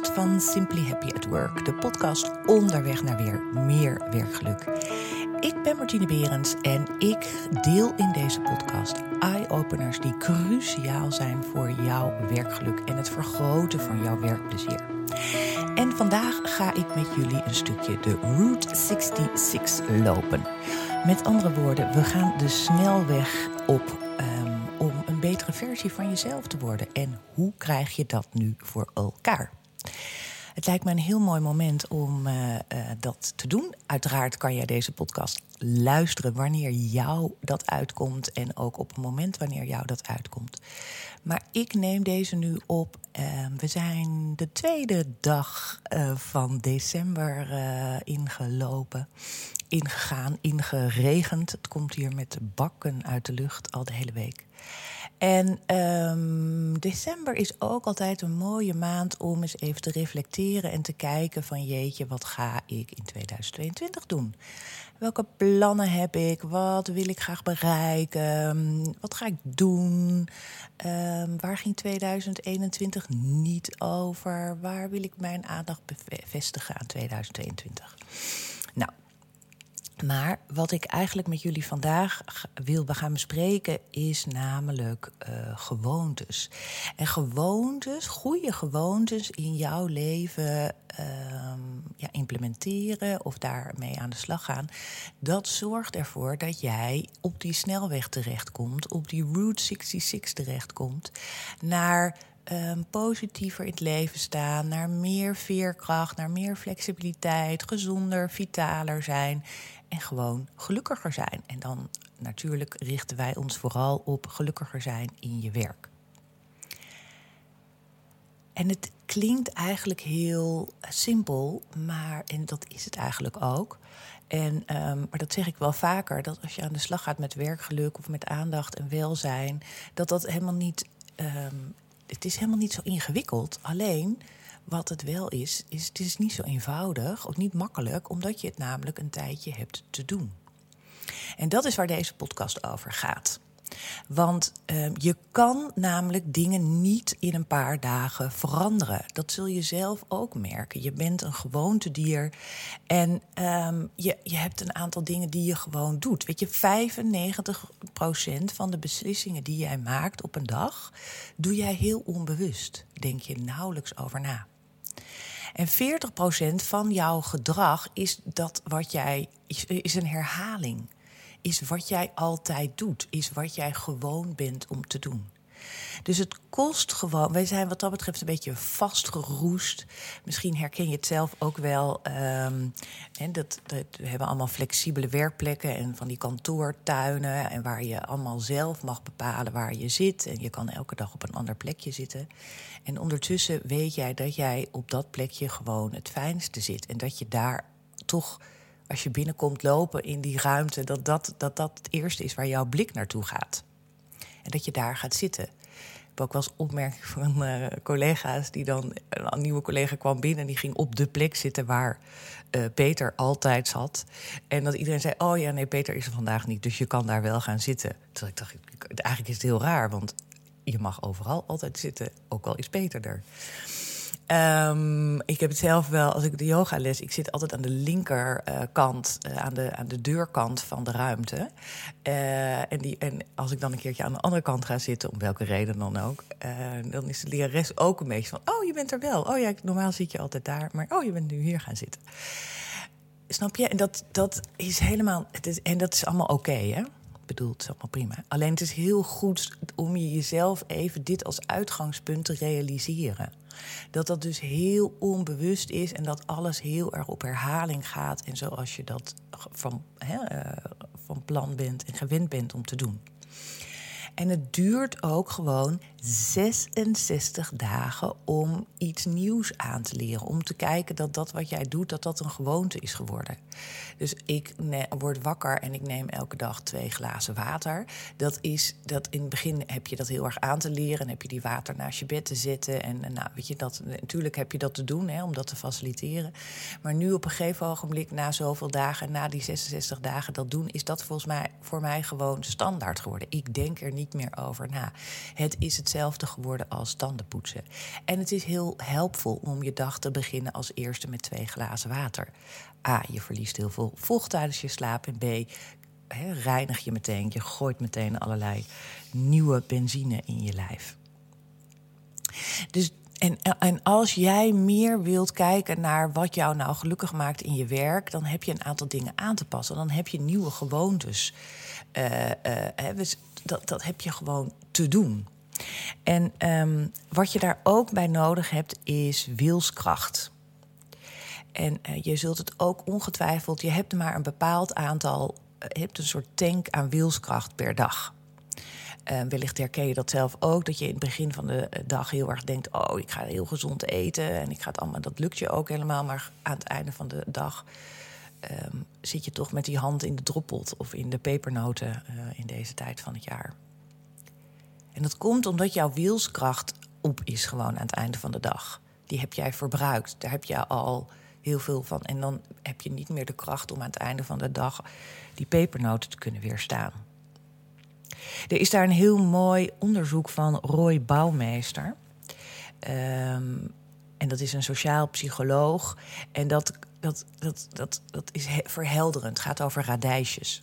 van Simply Happy at Work. De podcast onderweg naar weer meer werkgeluk. Ik ben Martine Berends en ik deel in deze podcast eye-openers die cruciaal zijn voor jouw werkgeluk en het vergroten van jouw werkplezier. En vandaag ga ik met jullie een stukje de Route 66 lopen. Met andere woorden, we gaan de snelweg op um, om een betere versie van jezelf te worden. En hoe krijg je dat nu voor elkaar? Het lijkt me een heel mooi moment om uh, uh, dat te doen. Uiteraard kan jij deze podcast luisteren wanneer jou dat uitkomt. En ook op het moment wanneer jou dat uitkomt. Maar ik neem deze nu op. Uh, we zijn de tweede dag van december ingelopen. Ingegaan, ingeregend. Het komt hier met bakken uit de lucht al de hele week. En um, december is ook altijd een mooie maand om eens even te reflecteren en te kijken van jeetje, wat ga ik in 2022 doen? Welke plannen heb ik? Wat wil ik graag bereiken? Wat ga ik doen? Um, waar ging 2021 niet over? Waar wil ik mijn aandacht bevestigen aan 2022? Nou, maar wat ik eigenlijk met jullie vandaag wil gaan bespreken, is namelijk uh, gewoontes. En gewoontes, goede gewoontes in jouw leven uh, ja, implementeren of daarmee aan de slag gaan. Dat zorgt ervoor dat jij op die snelweg terechtkomt, op die Route 66 terechtkomt, naar um, positiever in het leven staan, naar meer veerkracht, naar meer flexibiliteit, gezonder, vitaler zijn en gewoon gelukkiger zijn. En dan natuurlijk richten wij ons vooral op gelukkiger zijn in je werk. En het klinkt eigenlijk heel simpel, maar en dat is het eigenlijk ook. En, um, maar dat zeg ik wel vaker, dat als je aan de slag gaat met werkgeluk of met aandacht en welzijn, dat dat helemaal niet um, het is helemaal niet zo ingewikkeld. Alleen wat het wel is, is het is niet zo eenvoudig, ook niet makkelijk, omdat je het namelijk een tijdje hebt te doen. En dat is waar deze podcast over gaat. Want uh, je kan namelijk dingen niet in een paar dagen veranderen. Dat zul je zelf ook merken. Je bent een gewoontedier en um, je, je hebt een aantal dingen die je gewoon doet. Weet je, 95% van de beslissingen die jij maakt op een dag, doe jij heel onbewust. Denk je nauwelijks over na. En 40% van jouw gedrag is dat wat jij is, een herhaling is wat jij altijd doet, is wat jij gewoon bent om te doen. Dus het kost gewoon. Wij zijn wat dat betreft een beetje vastgeroest. Misschien herken je het zelf ook wel. En dat, dat, we hebben allemaal flexibele werkplekken en van die kantoortuinen. En waar je allemaal zelf mag bepalen waar je zit. En je kan elke dag op een ander plekje zitten. En ondertussen weet jij dat jij op dat plekje gewoon het fijnste zit. En dat je daar toch als je binnenkomt lopen in die ruimte, dat dat, dat dat het eerste is waar jouw blik naartoe gaat. En dat je daar gaat zitten. Ik heb ook wel eens opmerking van uh, collega's die dan. Een nieuwe collega kwam binnen en die ging op de plek zitten waar uh, Peter altijd zat. En dat iedereen zei: Oh ja, nee, Peter is er vandaag niet, dus je kan daar wel gaan zitten. Toen ik dacht, eigenlijk is het heel raar, want je mag overal altijd zitten, ook al is Peter er. Um, ik heb het zelf wel, als ik de yoga les, ik zit altijd aan de linkerkant, uh, uh, aan, de, aan de deurkant van de ruimte. Uh, en, die, en als ik dan een keertje aan de andere kant ga zitten, om welke reden dan ook, dan is de lerares ook een beetje van: Oh, je bent er wel. Oh ja, normaal zit je altijd daar, maar oh, je bent nu hier gaan zitten. Snap je? En dat, dat is helemaal, het is, en dat is allemaal oké, hè? Bedoel, het is allemaal prima. Alleen het is heel goed om je jezelf even dit als uitgangspunt te realiseren. Dat dat dus heel onbewust is en dat alles heel erg op herhaling gaat. En zoals je dat van, uh, van plan bent en gewend bent om te doen. En het duurt ook gewoon 66 dagen om iets nieuws aan te leren. Om te kijken dat dat wat jij doet, dat dat een gewoonte is geworden. Dus ik word wakker en ik neem elke dag twee glazen water. Dat is dat in het begin heb je dat heel erg aan te leren. En heb je die water naast je bed te zetten. En nou, weet je, dat, natuurlijk heb je dat te doen hè, om dat te faciliteren. Maar nu op een gegeven ogenblik, na zoveel dagen, na die 66 dagen dat doen, is dat volgens mij voor mij gewoon standaard geworden. Ik denk er niet meer over na. Het is het hetzelfde geworden als tandenpoetsen. En het is heel helpvol om je dag te beginnen als eerste met twee glazen water. A, je verliest heel veel vocht tijdens je slaap. En B, reinig je meteen. Je gooit meteen allerlei nieuwe benzine in je lijf. Dus en, en als jij meer wilt kijken naar wat jou nou gelukkig maakt in je werk, dan heb je een aantal dingen aan te passen. Dan heb je nieuwe gewoontes. Uh, uh, dat, dat heb je gewoon te doen. En um, wat je daar ook bij nodig hebt, is wilskracht. En uh, je zult het ook ongetwijfeld, je hebt maar een bepaald aantal, je hebt een soort tank aan wilskracht per dag. Uh, wellicht herken je dat zelf ook, dat je in het begin van de dag heel erg denkt: Oh, ik ga heel gezond eten en ik ga het allemaal. Dat lukt je ook helemaal, maar aan het einde van de dag um, zit je toch met die hand in de droppelt of in de pepernoten uh, in deze tijd van het jaar. En dat komt omdat jouw wielskracht op is gewoon aan het einde van de dag. Die heb jij verbruikt. Daar heb je al heel veel van. En dan heb je niet meer de kracht om aan het einde van de dag die pepernoten te kunnen weerstaan. Er is daar een heel mooi onderzoek van Roy Bouwmeester. Um, en dat is een sociaal psycholoog. En dat, dat, dat, dat, dat is verhelderend. Het gaat over radijsjes.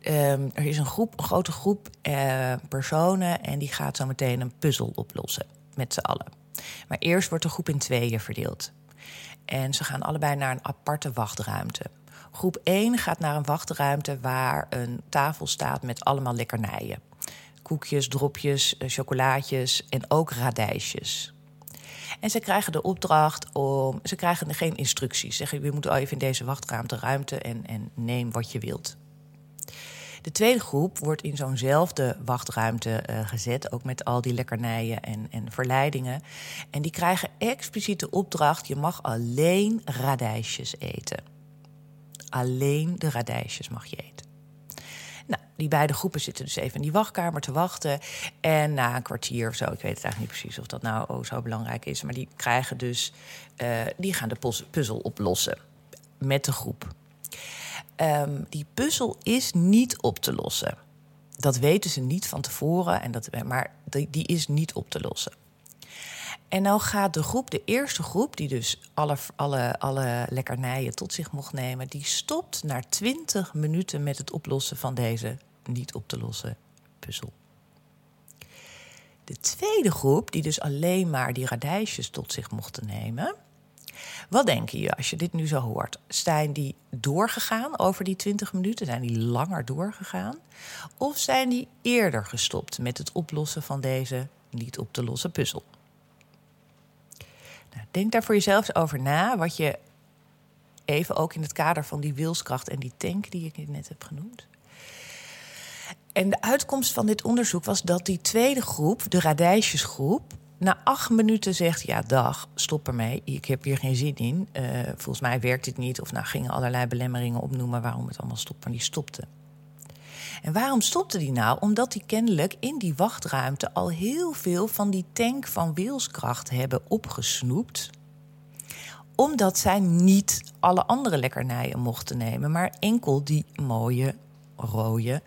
Um, er is een, groep, een grote groep uh, personen en die gaat zo meteen een puzzel oplossen met z'n allen. Maar eerst wordt de groep in tweeën verdeeld. En ze gaan allebei naar een aparte wachtruimte. Groep 1 gaat naar een wachtruimte waar een tafel staat met allemaal lekkernijen. Koekjes, dropjes, eh, chocolaatjes en ook radijsjes. En ze krijgen de opdracht om. Ze krijgen geen instructies. Zeggen, je moet even in deze wachtruimte ruimte en, en neem wat je wilt. De tweede groep wordt in zo'nzelfde wachtruimte uh, gezet, ook met al die lekkernijen en, en verleidingen. En die krijgen expliciet de opdracht: je mag alleen radijsjes eten. Alleen de radijsjes mag je eten. Die beide groepen zitten dus even in die wachtkamer te wachten. En na een kwartier of zo, ik weet het eigenlijk niet precies of dat nou zo belangrijk is, maar die krijgen dus, uh, die gaan de puzzel oplossen met de groep. Um, die puzzel is niet op te lossen. Dat weten ze niet van tevoren, en dat, maar die, die is niet op te lossen. En nou gaat de groep, de eerste groep, die dus alle, alle, alle lekkernijen tot zich mocht nemen, die stopt na 20 minuten met het oplossen van deze niet op te lossen puzzel. De tweede groep, die dus alleen maar die radijsjes tot zich mochten nemen. Wat denk je als je dit nu zo hoort? Zijn die doorgegaan over die 20 minuten? Zijn die langer doorgegaan? Of zijn die eerder gestopt met het oplossen van deze niet op te lossen puzzel? Nou, denk daar voor jezelf over na, wat je even ook in het kader van die wilskracht en die tank die ik net heb genoemd. En de uitkomst van dit onderzoek was dat die tweede groep, de radijsjesgroep, na acht minuten zegt: Ja, dag, stop ermee. Ik heb hier geen zin in. Uh, volgens mij werkt dit niet. Of nou gingen allerlei belemmeringen opnoemen waarom het allemaal stopt. Maar die stopte. En waarom stopte die nou? Omdat die kennelijk in die wachtruimte al heel veel van die tank van wilskracht hebben opgesnoept. Omdat zij niet alle andere lekkernijen mochten nemen, maar enkel die mooie, rode,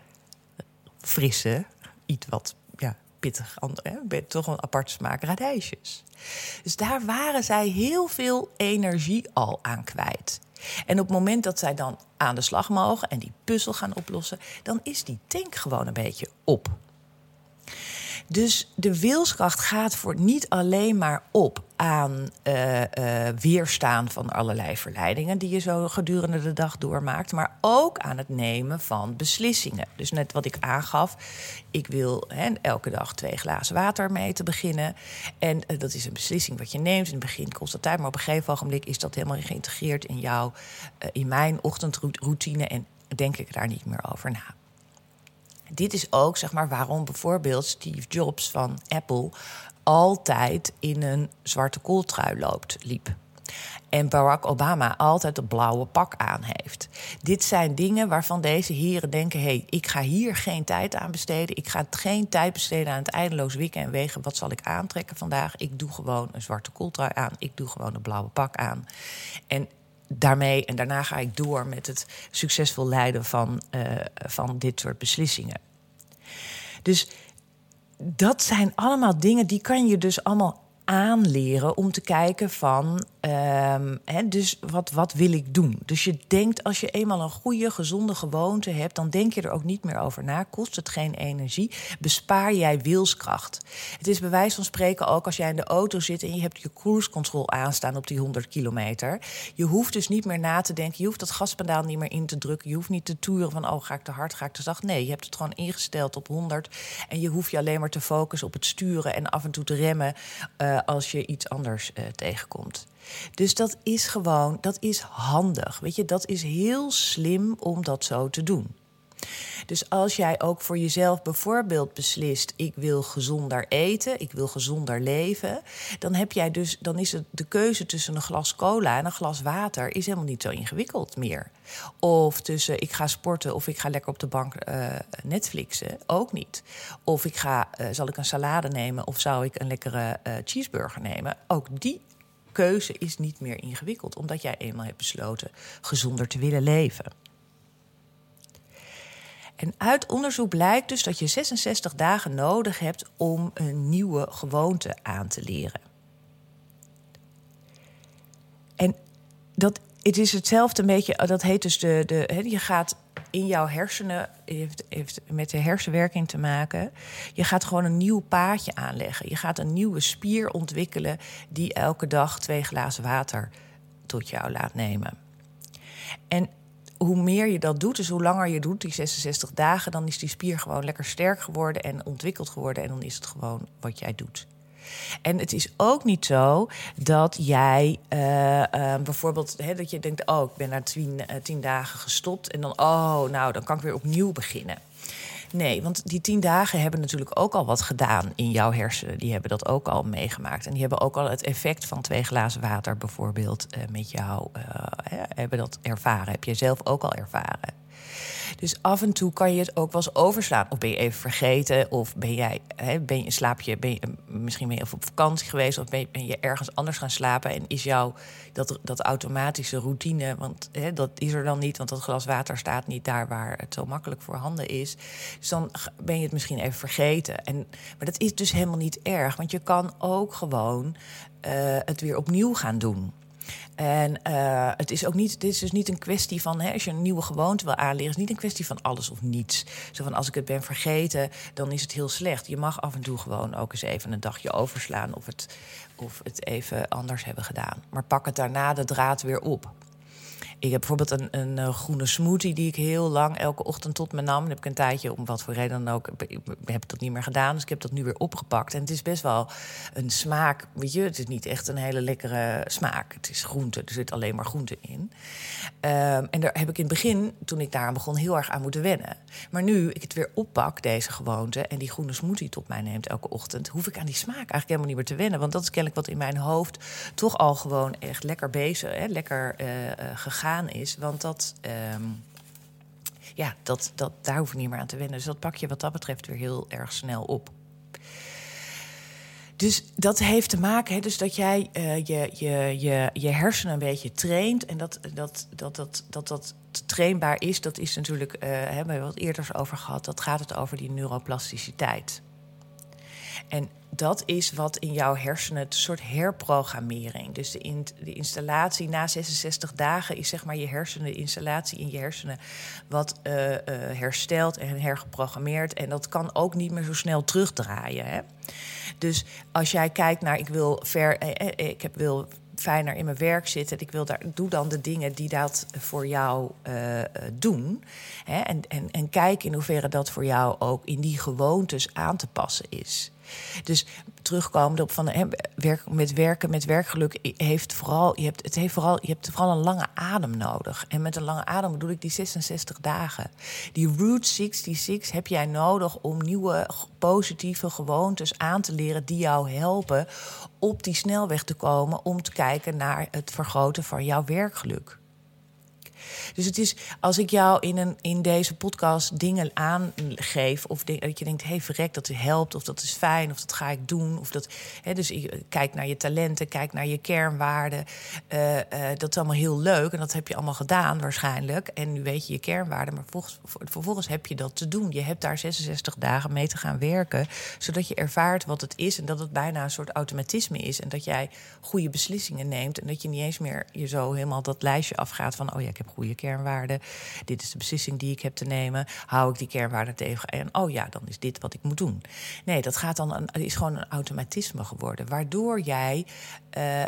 frisse, iets wat ja, pittig, hè, toch een apart smaak radijsjes. Dus daar waren zij heel veel energie al aan kwijt. En op het moment dat zij dan aan de slag mogen en die puzzel gaan oplossen, dan is die tank gewoon een beetje op. Dus de wilskracht gaat voor niet alleen maar op aan uh, uh, weerstaan van allerlei verleidingen die je zo gedurende de dag doormaakt, maar ook aan het nemen van beslissingen. Dus net wat ik aangaf, ik wil he, elke dag twee glazen water mee te beginnen. En uh, dat is een beslissing wat je neemt. In het begin kost dat tijd, maar op een gegeven ogenblik is dat helemaal geïntegreerd in jou, in mijn ochtendroutine en denk ik daar niet meer over na. Dit is ook zeg maar, waarom bijvoorbeeld Steve Jobs van Apple altijd in een zwarte kooltrui loopt, liep. En Barack Obama altijd een blauwe pak aan heeft. Dit zijn dingen waarvan deze heren denken: hé, hey, ik ga hier geen tijd aan besteden. Ik ga geen tijd besteden aan het eindeloos wikken en wegen. Wat zal ik aantrekken vandaag? Ik doe gewoon een zwarte kooltrui aan. Ik doe gewoon een blauwe pak aan. En daarmee en daarna ga ik door met het succesvol leiden van, uh, van dit soort beslissingen. Dus dat zijn allemaal dingen die kan je dus allemaal aanleren om te kijken van, um, dus wat, wat wil ik doen? Dus je denkt, als je eenmaal een goede, gezonde gewoonte hebt, dan denk je er ook niet meer over na. Kost het geen energie? Bespaar jij wilskracht? Het is bij wijze van spreken ook als jij in de auto zit en je hebt je cruise control aanstaan op die 100 kilometer. Je hoeft dus niet meer na te denken, je hoeft dat gaspedaal niet meer in te drukken. Je hoeft niet te toeren van, oh, ga ik te hard, ga ik te zacht. Nee, je hebt het gewoon ingesteld op 100 en je hoeft je alleen maar te focussen op het sturen en af en toe te remmen. Als je iets anders uh, tegenkomt. Dus dat is gewoon, dat is handig. Weet je, dat is heel slim om dat zo te doen. Dus als jij ook voor jezelf bijvoorbeeld beslist: ik wil gezonder eten, ik wil gezonder leven, dan heb jij dus, dan is het de keuze tussen een glas cola en een glas water is helemaal niet zo ingewikkeld meer. Of tussen ik ga sporten of ik ga lekker op de bank uh, Netflixen, ook niet. Of ik ga, uh, zal ik een salade nemen of zou ik een lekkere uh, cheeseburger nemen? Ook die keuze is niet meer ingewikkeld, omdat jij eenmaal hebt besloten gezonder te willen leven. En uit onderzoek blijkt dus dat je 66 dagen nodig hebt om een nieuwe gewoonte aan te leren. En dat, het is hetzelfde een beetje, dat heet dus de, de je gaat in jouw hersenen, heeft, heeft met de hersenwerking te maken. Je gaat gewoon een nieuw paadje aanleggen. Je gaat een nieuwe spier ontwikkelen die elke dag twee glazen water tot jou laat nemen. En hoe meer je dat doet, dus hoe langer je doet, die 66 dagen, dan is die spier gewoon lekker sterk geworden en ontwikkeld geworden. En dan is het gewoon wat jij doet. En het is ook niet zo dat jij uh, uh, bijvoorbeeld, hè, dat je denkt: oh, ik ben na tien, uh, tien dagen gestopt. En dan, oh, nou, dan kan ik weer opnieuw beginnen. Nee, want die tien dagen hebben natuurlijk ook al wat gedaan in jouw hersenen. Die hebben dat ook al meegemaakt. En die hebben ook al het effect van twee glazen water bijvoorbeeld met jou hebben dat ervaren. Heb je zelf ook al ervaren. Dus af en toe kan je het ook wel eens overslaan. Of ben je even vergeten, of ben jij, hè, ben je, slaap je, ben je, misschien ben je even op vakantie geweest, of ben je, ergens anders gaan slapen. En is jouw dat, dat automatische routine, want hè, dat is er dan niet, want dat glas water staat niet daar waar het zo makkelijk voorhanden is. Dus dan ben je het misschien even vergeten. En, maar dat is dus helemaal niet erg, want je kan ook gewoon uh, het weer opnieuw gaan doen. En uh, het is ook niet, dit is dus niet een kwestie van, hè, als je een nieuwe gewoonte wil aanleren, is niet een kwestie van alles of niets. Zo van als ik het ben vergeten, dan is het heel slecht. Je mag af en toe gewoon ook eens even een dagje overslaan of het, of het even anders hebben gedaan. Maar pak het daarna de draad weer op. Ik heb bijvoorbeeld een, een, eh, groene smoothie die ik heel lang elke ochtend tot me nam. Dan heb ik een tijdje, om wat voor reden dan ook, ik heb dat niet meer gedaan. Dus ik heb dat nu weer opgepakt. En het is best wel een smaak. Weet je, het is niet echt een hele lekkere smaak. Het is groente, er zit alleen maar groente in. Um, en daar heb ik in het begin, toen ik daaraan begon, heel erg aan moeten wennen. Maar nu ik het weer oppak, deze gewoonte, en die groene smoothie tot mij neemt elke ochtend, hoef ik aan die smaak eigenlijk helemaal niet meer te wennen. Want dat is kennelijk wat in mijn hoofd toch al gewoon echt lekker bezig, hè, lekker uh, uh, is. Want dat, um, ja, dat, dat, daar hoef ik niet meer aan te wennen. Dus dat pak je wat dat betreft weer heel erg snel op. Dus dat heeft te maken, hè, dus dat jij uh, je, je, je, je hersenen een beetje traint. En dat dat, dat, dat, dat, dat trainbaar is, dat is natuurlijk, uh, hebben we wat eerder over gehad, dat gaat het over die neuroplasticiteit. En dat is wat in jouw hersenen, een soort herprogrammering. Dus de, de, installatie na 66 dagen is zeg maar je hersenen, de installatie in je hersenen, wat uh, uh, hersteld en hergeprogrammeerd. En dat kan ook niet meer zo snel terugdraaien. Hè? Dus als jij kijkt naar, ik wil ver, eh, eh ik heb, wil fijner in mijn werk zitten. Ik wil daar, doe dan de dingen die dat voor jou doen. Hè? En, en, en kijk in hoeverre dat voor jou ook in die gewoontes aan te passen is. Dus terugkomend op van werk, met werken met werkgeluk heeft vooral je hebt het heeft vooral je hebt vooral een lange adem nodig. En met een lange adem bedoel ik die 66 dagen. Die route 66 heb jij nodig om nieuwe positieve gewoontes aan te leren die jou helpen op die snelweg te komen om te kijken naar het vergroten van jouw werkgeluk Dus het is als ik jou in, een, in deze podcast dingen aangeef, of dat je denkt: hé, hey, verrek, dat helpt, of dat is fijn, of dat ga ik doen. Of dat, hè, dus kijk naar je talenten, kijk naar je kernwaarden. Uh, uh, dat is allemaal heel leuk en dat heb je allemaal gedaan waarschijnlijk. En nu weet je je kernwaarden, maar vervolgens, vervolgens heb je dat te doen. Je hebt daar 66 dagen mee te gaan werken, zodat je ervaart wat het is en dat het bijna een soort automatisme is. En dat jij goede beslissingen neemt en dat je niet eens meer je zo helemaal dat lijstje afgaat van: oh ja, ik heb goede kernwaarden. Dit is de beslissing die ik heb te nemen. Hou ik die kernwaarden tegen? En oh ja, dan is dit wat ik moet doen. Nee, dat gaat dan een, is gewoon een automatisme geworden. Waardoor jij uh, uh,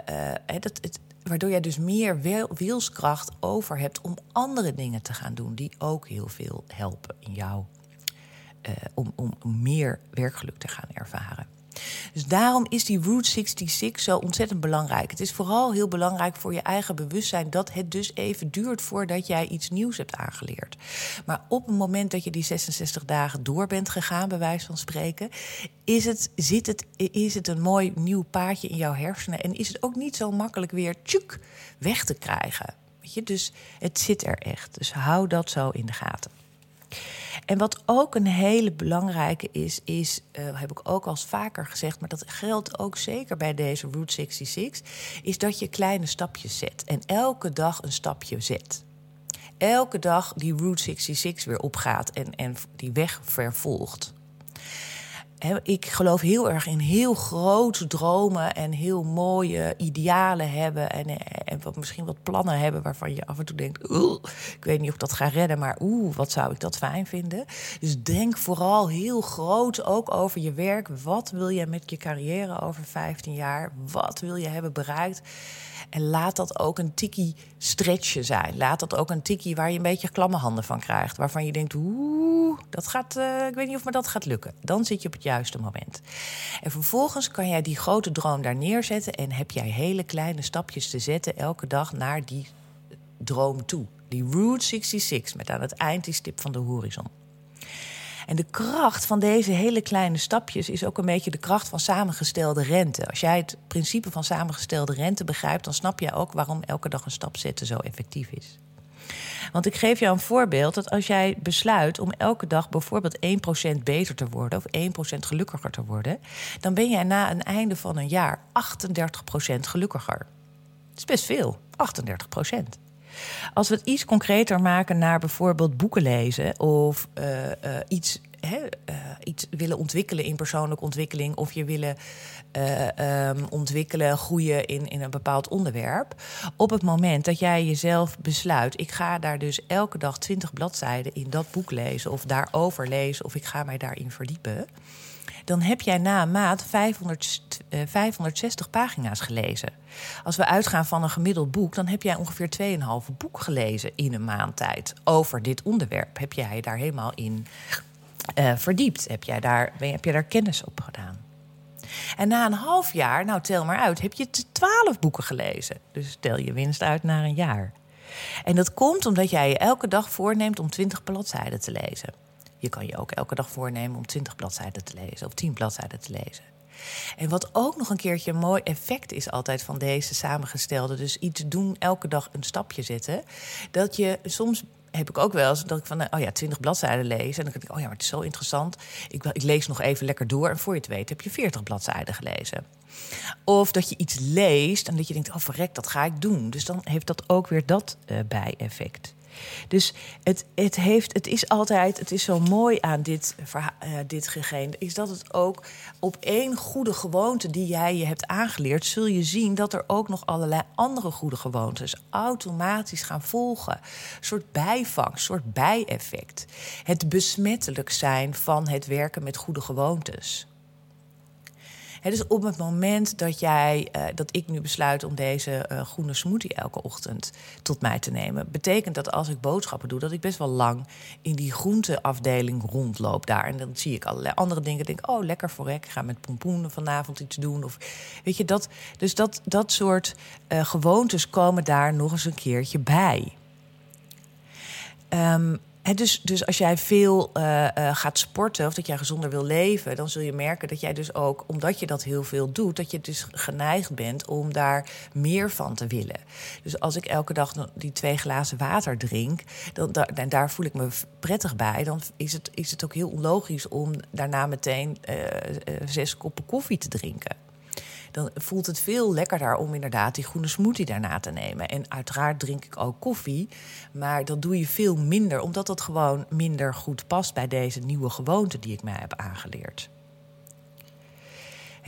dat, het, waardoor jij dus meer wilskracht over hebt om andere dingen te gaan doen die ook heel veel helpen in jou. Om, om, om meer werkgeluk te gaan ervaren. Dus daarom is die Route 66 zo ontzettend belangrijk. Het is vooral heel belangrijk voor je eigen bewustzijn dat het dus even duurt voordat jij iets nieuws hebt aangeleerd. Maar op het moment dat je die 66 dagen door bent gegaan, bij wijze van spreken, is het, zit het, is het een mooi nieuw paadje in jouw hersenen en is het ook niet zo makkelijk weer tjuk weg te krijgen. Weet je? Dus het zit er echt. Dus hou dat zo in de gaten. En wat ook een hele belangrijke is, is, uh, heb ik ook al vaker gezegd, maar dat geldt ook zeker bij deze Route 66, is dat je kleine stapjes zet en elke dag een stapje zet. Elke dag die Route 66 weer opgaat en, en die weg vervolgt ik geloof heel erg in heel grote dromen en heel mooie idealen hebben. En, en wat, misschien wat plannen hebben waarvan je af en toe denkt: ik weet niet of dat ga redden, maar oeh, wat zou ik dat fijn vinden. Dus denk vooral heel groot ook over je werk. Wat wil je met je carrière over 15 jaar? Wat wil je hebben bereikt? En laat dat ook een tikkie stretchen zijn. Laat dat ook een tikkie waar je een beetje klamme handen van krijgt. Waarvan je denkt, oeh, dat gaat, uh, ik weet niet of me dat gaat lukken. Dan zit je op het juiste moment. En vervolgens kan jij die grote droom daar neerzetten. En heb jij hele kleine stapjes te zetten elke dag naar die droom toe. Die Route 66 met aan het eind die stip van de horizon. En de kracht van deze hele kleine stapjes is ook een beetje de kracht van samengestelde rente. Als jij het principe van samengestelde rente begrijpt, dan snap je ook waarom elke dag een stap zetten zo effectief is. Want ik geef jou een voorbeeld dat als jij besluit om elke dag bijvoorbeeld 1% beter te worden of 1% gelukkiger te worden, dan ben jij na een einde van een jaar 38% gelukkiger. Dat is best veel, 38%. Als we het iets concreter maken naar bijvoorbeeld boeken lezen of uh, uh, iets, he, uh, iets willen ontwikkelen in persoonlijke ontwikkeling of je willen um, ontwikkelen, groeien in, in een bepaald onderwerp. Op het moment dat jij jezelf besluit, ik ga daar dus elke dag 20 bladzijden in dat boek lezen of daarover lezen of ik ga mij daarin verdiepen dan heb jij na een maand 500, 560 eh, pagina's gelezen. Als we uitgaan van een gemiddeld boek, dan heb jij ongeveer 2,5 boek gelezen in een maand tijd over dit onderwerp. Heb jij daar helemaal in uh, verdiept? Heb jij, daar, heb jij daar kennis op gedaan? En na een half jaar, nou tel maar uit, heb je 12 boeken gelezen. Dus tel je winst uit naar een jaar. En dat komt omdat jij je elke dag voorneemt om 20 bladzijden te lezen. Je kan je ook elke dag voornemen om 20 bladzijden te lezen of 10 bladzijden te lezen. En wat ook nog een keertje een mooi effect is altijd van deze samengestelde, dus iets doen, elke dag een stapje zetten, dat je soms heb ik ook wel eens dat ik van, oh ja, 20 bladzijden lees. En dan denk ik, oh ja, maar het is zo interessant. Ik, ik lees nog even lekker door. En voor je het weet heb je 40 bladzijden gelezen. Of dat je iets leest en dat je denkt, oh verrek, dat ga ik doen. Dus dan heeft dat ook weer dat uh, bijeffect. Dus het, het, heeft, het is altijd, het is zo mooi aan dit, uh, dit gegeven, is dat het ook op één goede gewoonte die jij je hebt aangeleerd, zul je zien dat er ook nog allerlei andere goede gewoontes automatisch gaan volgen. Een soort bijvang, een soort bijeffect. Het besmettelijk zijn van het werken met goede gewoontes dus op het moment dat jij, uh, dat ik nu besluit om deze uh, groene smoothie elke ochtend tot mij te nemen, betekent dat als ik boodschappen doe, dat ik best wel lang in die groenteafdeling rondloop daar. En dan zie ik allerlei andere dingen. Denk, oh, lekker voor Ik ga met pompoenen vanavond iets doen. Of weet je dat. Dus dat, dat soort uh, gewoontes komen daar nog eens een keertje bij. Um, dus, dus als jij veel uh, uh, gaat sporten of dat jij gezonder wil leven, dan zul je merken dat jij dus ook, omdat je dat heel veel doet, dat je dus geneigd bent om daar meer van te willen. Dus als ik elke dag die twee glazen water drink, dan, daar, daar voel ik me prettig bij. Dan is het, is het ook heel onlogisch om daarna meteen uh, zes koppen koffie te drinken dan voelt het veel lekkerder om inderdaad die groene smoothie daarna te nemen. En uiteraard drink ik ook koffie, maar dat doe je veel minder, omdat dat gewoon minder goed past bij deze nieuwe gewoonte die ik mij heb aangeleerd.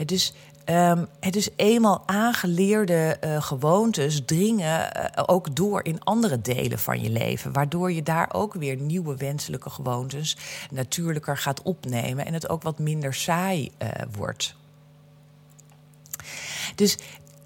Dus Um, het is eenmaal aangeleerde uh, gewoontes dringen uh, ook door in andere delen van je leven. Waardoor je daar ook weer nieuwe wenselijke gewoontes natuurlijker gaat opnemen en het ook wat minder saai uh, wordt. Dus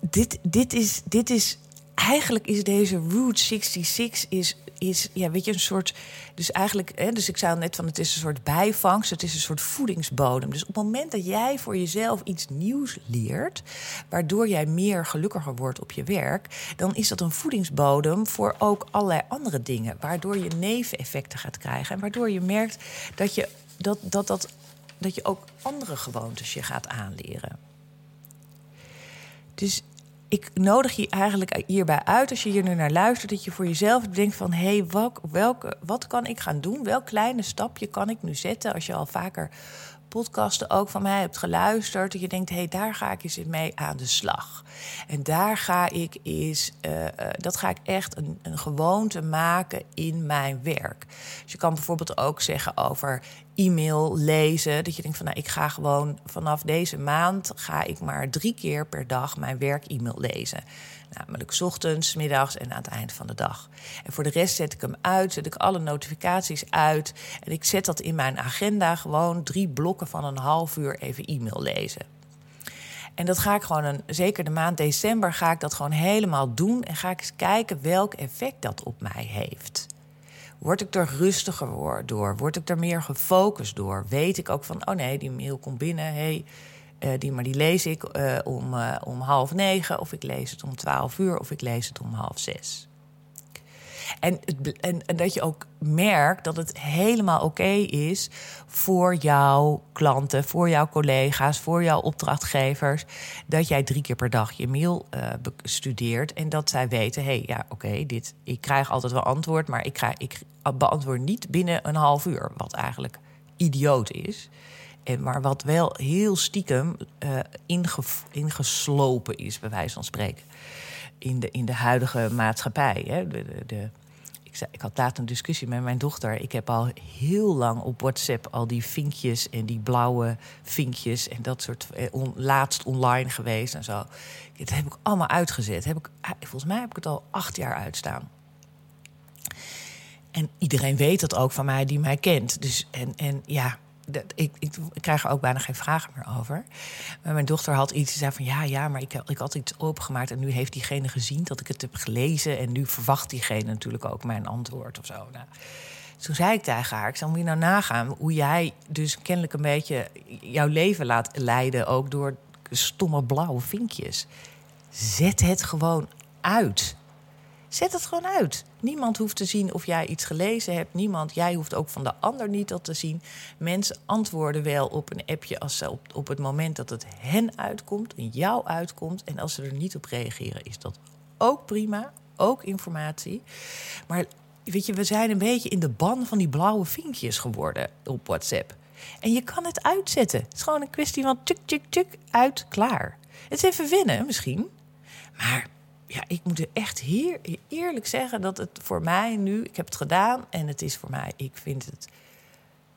dit, dit, is, dit is. Eigenlijk is deze Route 66 is, is ja, weet je, een soort. Dus eigenlijk, hè, dus ik zei net van het is een soort bijvangst, het is een soort voedingsbodem. Dus op het moment dat jij voor jezelf iets nieuws leert, waardoor jij meer gelukkiger wordt op je werk, dan is dat een voedingsbodem voor ook allerlei andere dingen. Waardoor je neveneffecten gaat krijgen en waardoor je merkt dat je, dat, dat, dat, dat je ook andere gewoontes je gaat aanleren. Dus ik nodig je eigenlijk hierbij uit, als je hier nu naar luistert, dat je voor jezelf denkt van hé, hey, welk, wat kan ik gaan doen? Welk kleine stapje kan ik nu zetten als je al vaker podcasten ook van mij hebt geluisterd. Dat je denkt, hé, hey, daar ga ik eens mee aan de slag. En daar ga ik eens, uh, dat ga ik echt een, een gewoonte maken in mijn werk. Dus je kan bijvoorbeeld ook zeggen over e-mail lezen. Dat je denkt van nou, ik ga gewoon vanaf deze maand ga ik maar drie keer per dag mijn werk-e-mail lezen. Namelijk ochtends, middags en aan het eind van de dag. En voor de rest zet ik hem uit, zet ik alle notificaties uit. En ik zet dat in mijn agenda gewoon drie blokken van een half uur even e-mail lezen. En dat ga ik gewoon, een, zeker de maand december, ga ik dat gewoon helemaal doen. En ga ik eens kijken welk effect dat op mij heeft. Word ik er rustiger door? Word ik er meer gefocust door? Weet ik ook van, oh nee, die mail komt binnen. Hey, uh, die, maar die lees ik uh, om, uh, om half negen, of ik lees het om twaalf uur, of ik lees het om half zes. En, en, en, dat je ook merkt dat het helemaal oké is voor jouw klanten, voor jouw collega's, voor jouw opdrachtgevers. Dat jij drie keer per dag je mail uh, bestudeert. En dat zij weten: hé, hey, ja, oké, dit ik krijg altijd wel antwoord, maar ik, krijg, ik beantwoord niet binnen een half uur. Wat eigenlijk idioot is. En, maar wat wel heel stiekem uh, ingeslopen is, bij wijze van spreken. In de, in de huidige maatschappij. Hè. De, de, ik, zei, ik had laat een discussie met mijn dochter. Ik heb al heel lang op WhatsApp al die vinkjes en die blauwe vinkjes en dat soort. Eh, laatst online geweest en zo. Dat heb ik allemaal uitgezet. Heb ik, ah, volgens mij heb ik het al acht jaar uitstaan. En iedereen weet dat ook van mij die mij kent. Dus en, en ja, dat, ik, ik, krijg er ook bijna geen vragen meer over. Maar mijn dochter had iets, ze zei van ja, ja, maar ik, ik had iets opengemaakt en nu heeft diegene gezien dat ik het heb gelezen en nu verwacht diegene natuurlijk ook mijn antwoord of zo. Nou, toen zei ik tegen haar, ik zou moet je nou nagaan hoe jij dus kennelijk een beetje jouw leven laat leiden, ook door stomme blauwe vinkjes. Zet het gewoon uit. Zet het gewoon uit. Niemand hoeft te zien of jij iets gelezen hebt. Niemand, jij hoeft ook van de ander niet dat te zien. Mensen antwoorden wel op een appje als ze op, het moment dat het hen uitkomt, jou uitkomt. En als ze er niet op reageren, is dat ook prima. Ook informatie. Maar weet je, we zijn een beetje in de ban van die blauwe vinkjes geworden op WhatsApp. En je kan het uitzetten. Het is gewoon een kwestie van tuk, tuk, tuk, uit, klaar. Het is even winnen misschien. Maar ja, ik moet echt hier eerlijk zeggen dat het voor mij nu, ik heb het gedaan en het is voor mij, ik vind het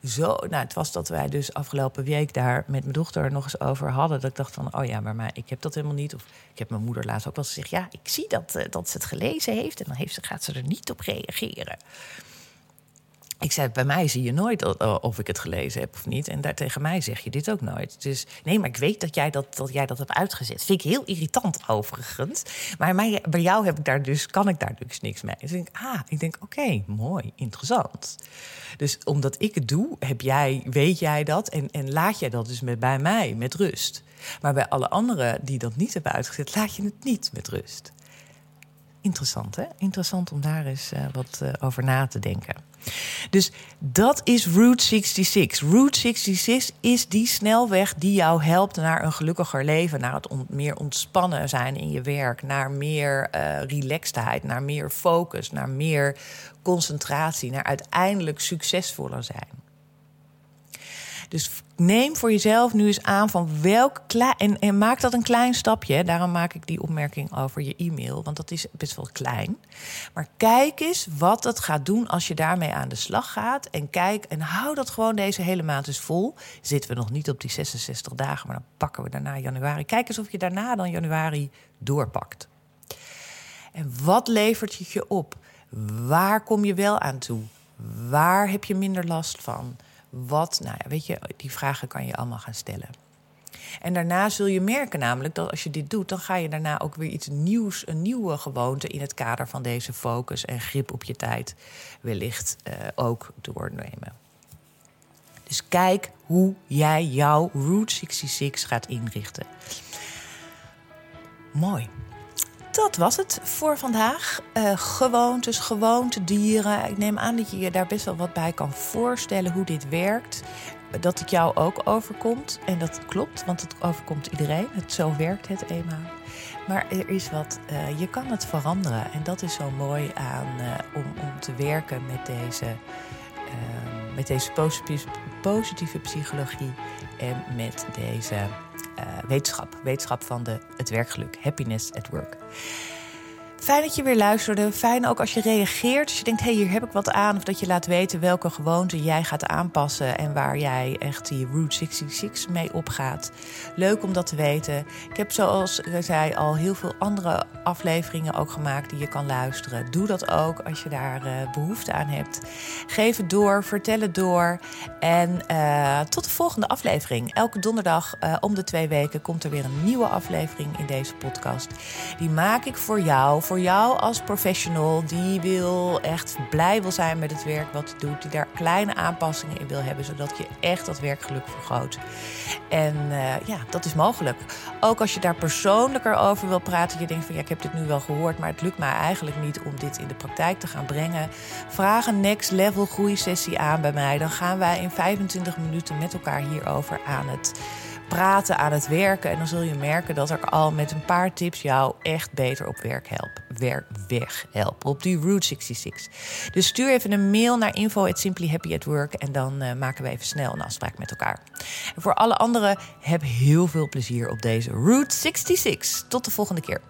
zo. Nou, het was dat wij dus afgelopen week daar met mijn dochter nog eens over hadden. Dat ik dacht van, oh ja, maar, maar ik heb dat helemaal niet. Of ik heb mijn moeder laatst ook wel gezegd, ja, ik zie dat, uh, dat ze het gelezen heeft en dan heeft ze, gaat ze er niet op reageren. Ik zei, bij mij zie je nooit of ik het gelezen heb of niet. En daar tegen mij zeg je dit ook nooit. Dus nee, maar ik weet dat jij dat, dat, jij dat hebt uitgezet. Vind ik heel irritant overigens. Maar mij, bij jou heb ik daar dus, kan ik daar dus niks mee. Dus ik denk, ah, ik denk, oké, mooi, interessant. Dus omdat ik het doe, heb jij, weet jij dat en, en laat jij dat dus met, bij mij met rust. Maar bij alle anderen die dat niet hebben uitgezet, laat je het niet met rust. Interessant, hè? Interessant om daar eens uh, wat uh, over na te denken. Dus dat is Route 66. Route 66 is die snelweg die jou helpt naar een gelukkiger leven, naar het meer ontspannen zijn in je werk, naar meer uh, relaxedheid, naar meer focus, naar meer concentratie, naar uiteindelijk succesvoller zijn. Dus neem voor jezelf nu eens aan van welk klein. En, maak dat een klein stapje. Daarom maak ik die opmerking over je e-mail. Want dat is best wel klein. Maar kijk eens wat het gaat doen als je daarmee aan de slag gaat. En kijk en hou dat gewoon deze hele maand eens vol. Zitten we nog niet op die 66 dagen, maar dan pakken we daarna januari. Kijk eens of je daarna dan januari doorpakt. En wat levert het je op? Waar kom je wel aan toe? Waar heb je minder last van? Wat, nou ja, weet je, die vragen kan je allemaal gaan stellen. En daarna zul je merken namelijk dat als je dit doet, dan ga je daarna ook weer iets nieuws, een nieuwe gewoonte in het kader van deze focus en grip op je tijd wellicht uh, ook doornemen. Dus kijk hoe jij jouw Route 66 gaat inrichten. Mooi dat was het voor vandaag. Uh, gewoontes, gewoontedieren. Ik neem aan dat je je daar best wel wat bij kan voorstellen hoe dit werkt. Dat het jou ook overkomt. En dat klopt, want het overkomt iedereen. Het, zo werkt het eenmaal. Maar er is wat, uh, je kan het veranderen. En dat is zo mooi aan uh, om, om te werken met deze, met deze positieve, psychologie en met deze wetenschap. Wetenschap van de, het werkgeluk. Happiness at work. Fijn dat je weer luisterde. Fijn ook als je reageert. Als je denkt, hey, hier heb ik wat aan. Of dat je laat weten welke gewoonte jij gaat aanpassen. En waar jij echt die Route 66 mee opgaat. Leuk om dat te weten. Ik heb zoals ik zei al heel veel andere afleveringen ook gemaakt die je kan luisteren. Doe dat ook als je daar uh, behoefte aan hebt. Geef het door, vertel het door. En uh, tot de volgende aflevering. Elke donderdag uh, om de twee weken komt er weer een nieuwe aflevering in deze podcast. Die maak ik voor jou voor jou als professional die wil echt blij wil zijn met het werk wat je doet, die daar kleine aanpassingen in wil hebben, zodat je echt dat werkgeluk vergroot. En ja, dat is mogelijk. Ook als je daar persoonlijker over wil praten, je denkt van ja, ik heb dit nu wel gehoord, maar het lukt mij eigenlijk niet om dit in de praktijk te gaan brengen. Vraag een next level groeisessie aan bij mij. Dan gaan wij in 25 minuten met elkaar hierover aan het praten, aan het werken. En dan zul je merken dat ik al met een paar tips jou echt beter op werk help. Werk weg help. Op die Route 66. Dus stuur even een mail naar info at simplyhappyatwork. En dan uh, maken we even snel een afspraak met elkaar. En voor alle anderen, heb heel veel plezier op deze Route 66. Tot de volgende keer.